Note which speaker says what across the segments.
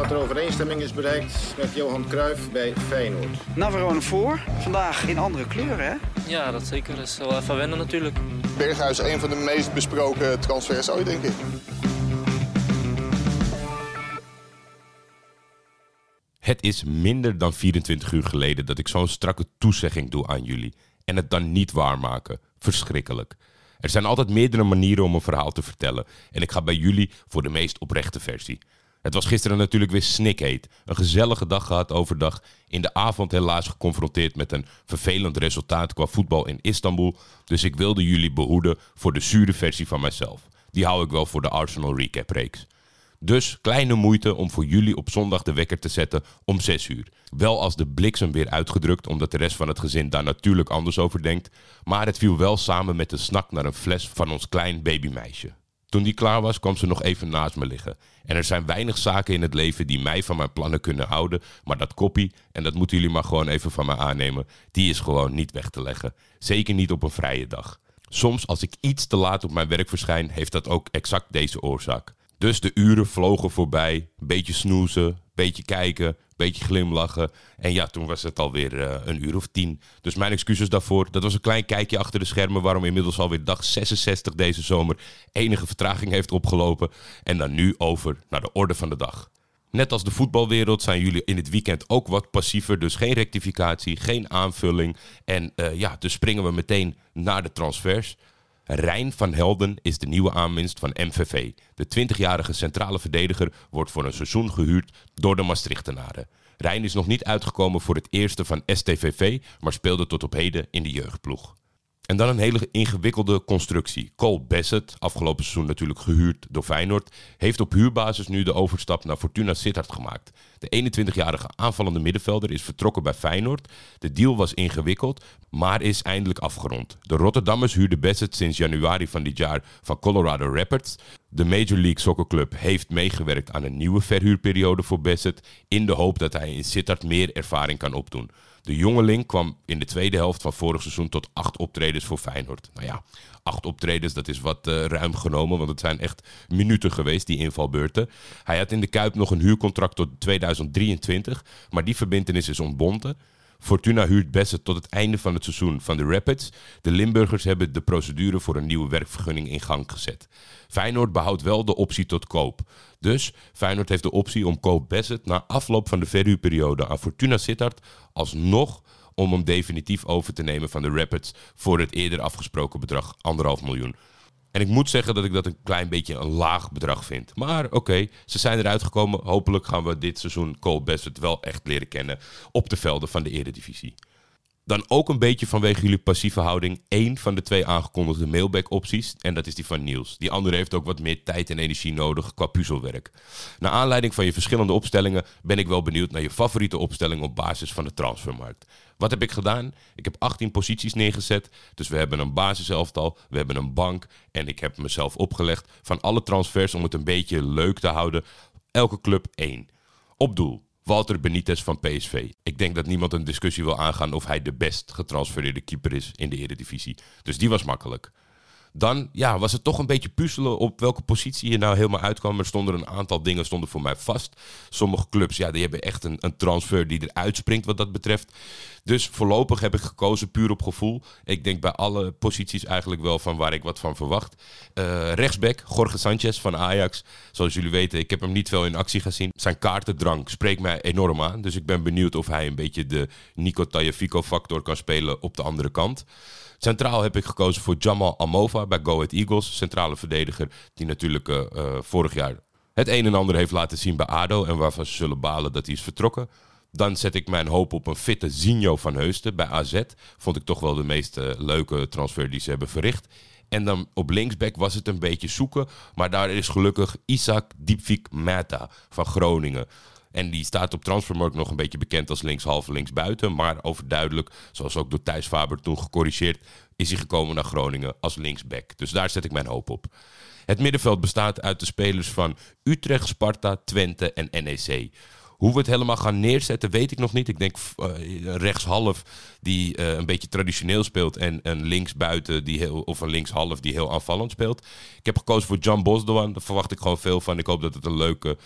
Speaker 1: dat er overeenstemming is bereikt met Johan Cruijff bij Feyenoord.
Speaker 2: Navarone voor. Vandaag in andere kleuren, hè?
Speaker 3: Ja, dat zeker. Dat is wel even wennen natuurlijk.
Speaker 4: Berghuis een van de meest besproken transfers ooit, denk ik.
Speaker 5: Het is minder dan 24 uur geleden dat ik zo'n strakke toezegging doe aan jullie. En het dan niet waarmaken. Verschrikkelijk. Er zijn altijd meerdere manieren om een verhaal te vertellen. En ik ga bij jullie voor de meest oprechte versie. Het was gisteren natuurlijk weer snikheet. Een gezellige dag gehad overdag. In de avond helaas geconfronteerd met een vervelend resultaat qua voetbal in Istanbul. Dus ik wilde jullie behoeden voor de zure versie van mijzelf. Die hou ik wel voor de Arsenal Recap reeks. Dus kleine moeite om voor jullie op zondag de wekker te zetten om 6 uur. Wel als de bliksem weer uitgedrukt, omdat de rest van het gezin daar natuurlijk anders over denkt. Maar het viel wel samen met de snak naar een fles van ons klein babymeisje. Toen die klaar was, kwam ze nog even naast me liggen. En er zijn weinig zaken in het leven die mij van mijn plannen kunnen houden. Maar dat koppie, en dat moeten jullie maar gewoon even van me aannemen, die is gewoon niet weg te leggen. Zeker niet op een vrije dag. Soms als ik iets te laat op mijn werk verschijn, heeft dat ook exact deze oorzaak. Dus de uren vlogen voorbij, beetje snoezen, beetje kijken, beetje glimlachen. En ja, toen was het alweer uh, een uur of tien. Dus mijn excuses daarvoor. Dat was een klein kijkje achter de schermen waarom inmiddels alweer dag 66 deze zomer enige vertraging heeft opgelopen. En dan nu over naar de orde van de dag. Net als de voetbalwereld zijn jullie in het weekend ook wat passiever. Dus geen rectificatie, geen aanvulling. En uh, ja, dus springen we meteen naar de transfers. Rijn van Helden is de nieuwe aanwinst van MVV. De 20-jarige centrale verdediger wordt voor een seizoen gehuurd door de Maastrichtenaren. Rijn is nog niet uitgekomen voor het eerste van STVV, maar speelde tot op heden in de jeugdploeg. En dan een hele ingewikkelde constructie. Cole Bassett, afgelopen seizoen natuurlijk gehuurd door Feyenoord, heeft op huurbasis nu de overstap naar Fortuna Sittard gemaakt. De 21-jarige aanvallende middenvelder is vertrokken bij Feyenoord. De deal was ingewikkeld, maar is eindelijk afgerond. De Rotterdammers huurden Bassett sinds januari van dit jaar van Colorado Rapids. De Major League Soccer Club heeft meegewerkt aan een nieuwe verhuurperiode voor Bassett in de hoop dat hij in Sittard meer ervaring kan opdoen. De jongeling kwam in de tweede helft van vorig seizoen tot acht optredens voor Feyenoord. Nou ja, acht optredens, dat is wat uh, ruim genomen, want het zijn echt minuten geweest, die invalbeurten. Hij had in de Kuip nog een huurcontract tot 2023, maar die verbindenis is ontbonden. Fortuna huurt Bassett tot het einde van het seizoen van de Rapids. De Limburgers hebben de procedure voor een nieuwe werkvergunning in gang gezet. Feyenoord behoudt wel de optie tot koop. Dus Feyenoord heeft de optie om koop Bassett na afloop van de verhuurperiode aan Fortuna Sittard alsnog om hem definitief over te nemen van de Rapids voor het eerder afgesproken bedrag 1,5 miljoen. En ik moet zeggen dat ik dat een klein beetje een laag bedrag vind. Maar oké, ze zijn eruit gekomen. Hopelijk gaan we dit seizoen Cole Bassett wel echt leren kennen op de velden van de Eredivisie. Dan ook een beetje vanwege jullie passieve houding één van de twee aangekondigde mailback-opties. En dat is die van Niels. Die andere heeft ook wat meer tijd en energie nodig qua puzzelwerk. Naar aanleiding van je verschillende opstellingen ben ik wel benieuwd naar je favoriete opstelling op basis van de transfermarkt. Wat heb ik gedaan? Ik heb 18 posities neergezet. Dus we hebben een basiselftal, we hebben een bank. En ik heb mezelf opgelegd van alle transfers om het een beetje leuk te houden. Elke club één. Op doel. Walter Benitez van PSV. Ik denk dat niemand een discussie wil aangaan of hij de best getransfereerde keeper is in de Eredivisie. Dus die was makkelijk. Dan ja, was het toch een beetje puzzelen op welke positie je nou helemaal uitkwam. Er stonden een aantal dingen stonden voor mij vast. Sommige clubs ja, die hebben echt een, een transfer die eruit springt wat dat betreft. Dus voorlopig heb ik gekozen puur op gevoel. Ik denk bij alle posities eigenlijk wel van waar ik wat van verwacht. Uh, rechtsback, Jorge Sanchez van Ajax. Zoals jullie weten, ik heb hem niet veel in actie gezien. Zijn kaartendrank spreekt mij enorm aan. Dus ik ben benieuwd of hij een beetje de Nico Tagliafico factor kan spelen op de andere kant. Centraal heb ik gekozen voor Jamal Amova bij Go Ahead Eagles. Centrale verdediger die natuurlijk uh, uh, vorig jaar het een en ander heeft laten zien bij ADO. En waarvan ze zullen balen dat hij is vertrokken. Dan zet ik mijn hoop op een fitte Zinho van Heusten bij AZ. Vond ik toch wel de meest uh, leuke transfer die ze hebben verricht. En dan op linksback was het een beetje zoeken. Maar daar is gelukkig Isaac Diepvik Meta van Groningen. En die staat op Transfermarkt nog een beetje bekend als linkshalf, linksbuiten. Maar overduidelijk, zoals ook door Thijs Faber toen gecorrigeerd, is hij gekomen naar Groningen als linksback. Dus daar zet ik mijn hoop op. Het middenveld bestaat uit de spelers van Utrecht, Sparta, Twente en NEC. Hoe we het helemaal gaan neerzetten, weet ik nog niet. Ik denk uh, rechtshalf die uh, een beetje traditioneel speelt. En een linksbuiten die heel, of een linkshalf die heel aanvallend speelt. Ik heb gekozen voor Jan Bosdoan. Daar verwacht ik gewoon veel van. Ik hoop dat het een leuke.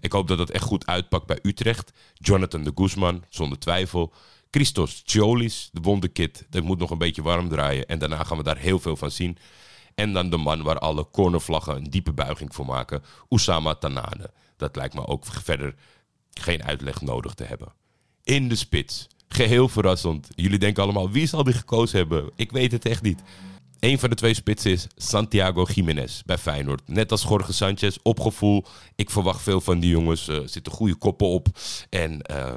Speaker 5: Ik hoop dat het echt goed uitpakt bij Utrecht. Jonathan de Guzman, zonder twijfel. Christos Tjolis, de wonderkid. Dat moet nog een beetje warm draaien. En daarna gaan we daar heel veel van zien. En dan de man waar alle cornervlaggen een diepe buiging voor maken. Oussama Tanane. Dat lijkt me ook verder geen uitleg nodig te hebben. In de spits. Geheel verrassend. Jullie denken allemaal, wie zal die gekozen hebben? Ik weet het echt niet. Een van de twee spitsen is Santiago Jiménez bij Feyenoord. Net als Jorge Sanchez, opgevoel. Ik verwacht veel van die jongens. Er zitten goede koppen op. En uh,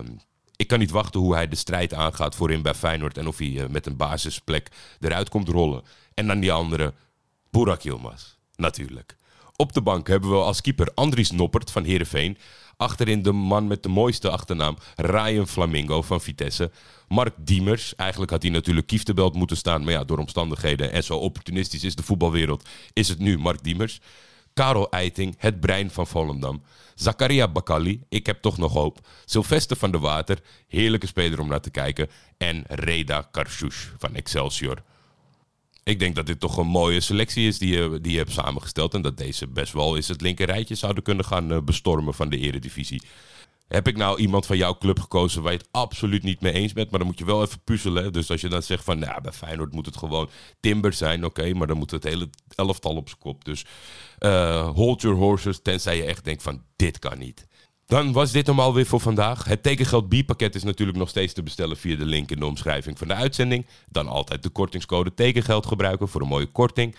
Speaker 5: ik kan niet wachten hoe hij de strijd aangaat voorin bij Feyenoord. En of hij uh, met een basisplek eruit komt rollen. En dan die andere, Burak Yilmaz. Natuurlijk. Op de bank hebben we als keeper Andries Noppert van Heerenveen. Achterin de man met de mooiste achternaam, Ryan Flamingo van Vitesse. Mark Diemers, eigenlijk had hij natuurlijk Kieftebelt moeten staan. Maar ja, door omstandigheden en zo opportunistisch is de voetbalwereld, is het nu Mark Diemers. Karel Eiting, het brein van Volendam. Zakaria Bakali, ik heb toch nog hoop. Sylvester van der Water, heerlijke speler om naar te kijken. En Reda Karchouch van Excelsior. Ik denk dat dit toch een mooie selectie is die je, die je hebt samengesteld. En dat deze best wel eens het linkerrijtje zouden kunnen gaan bestormen van de eredivisie. Heb ik nou iemand van jouw club gekozen waar je het absoluut niet mee eens bent? Maar dan moet je wel even puzzelen. Dus als je dan zegt van, nou, bij Feyenoord moet het gewoon Timber zijn. Oké, maar dan moet het hele elftal op zijn kop. Dus uh, hold your horses, tenzij je echt denkt van, dit kan niet. Dan was dit hem alweer voor vandaag. Het tekengeld B-pakket is natuurlijk nog steeds te bestellen via de link in de omschrijving van de uitzending. Dan altijd de kortingscode tekengeld gebruiken voor een mooie korting.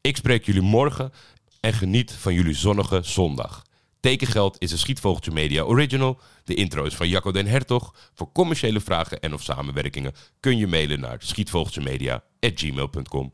Speaker 5: Ik spreek jullie morgen en geniet van jullie zonnige zondag. Tekengeld is een Schietvogeltje Media original. De intro is van Jacco den Hertog. Voor commerciële vragen en of samenwerkingen kun je mailen naar schietvogeltjemedia.gmail.com.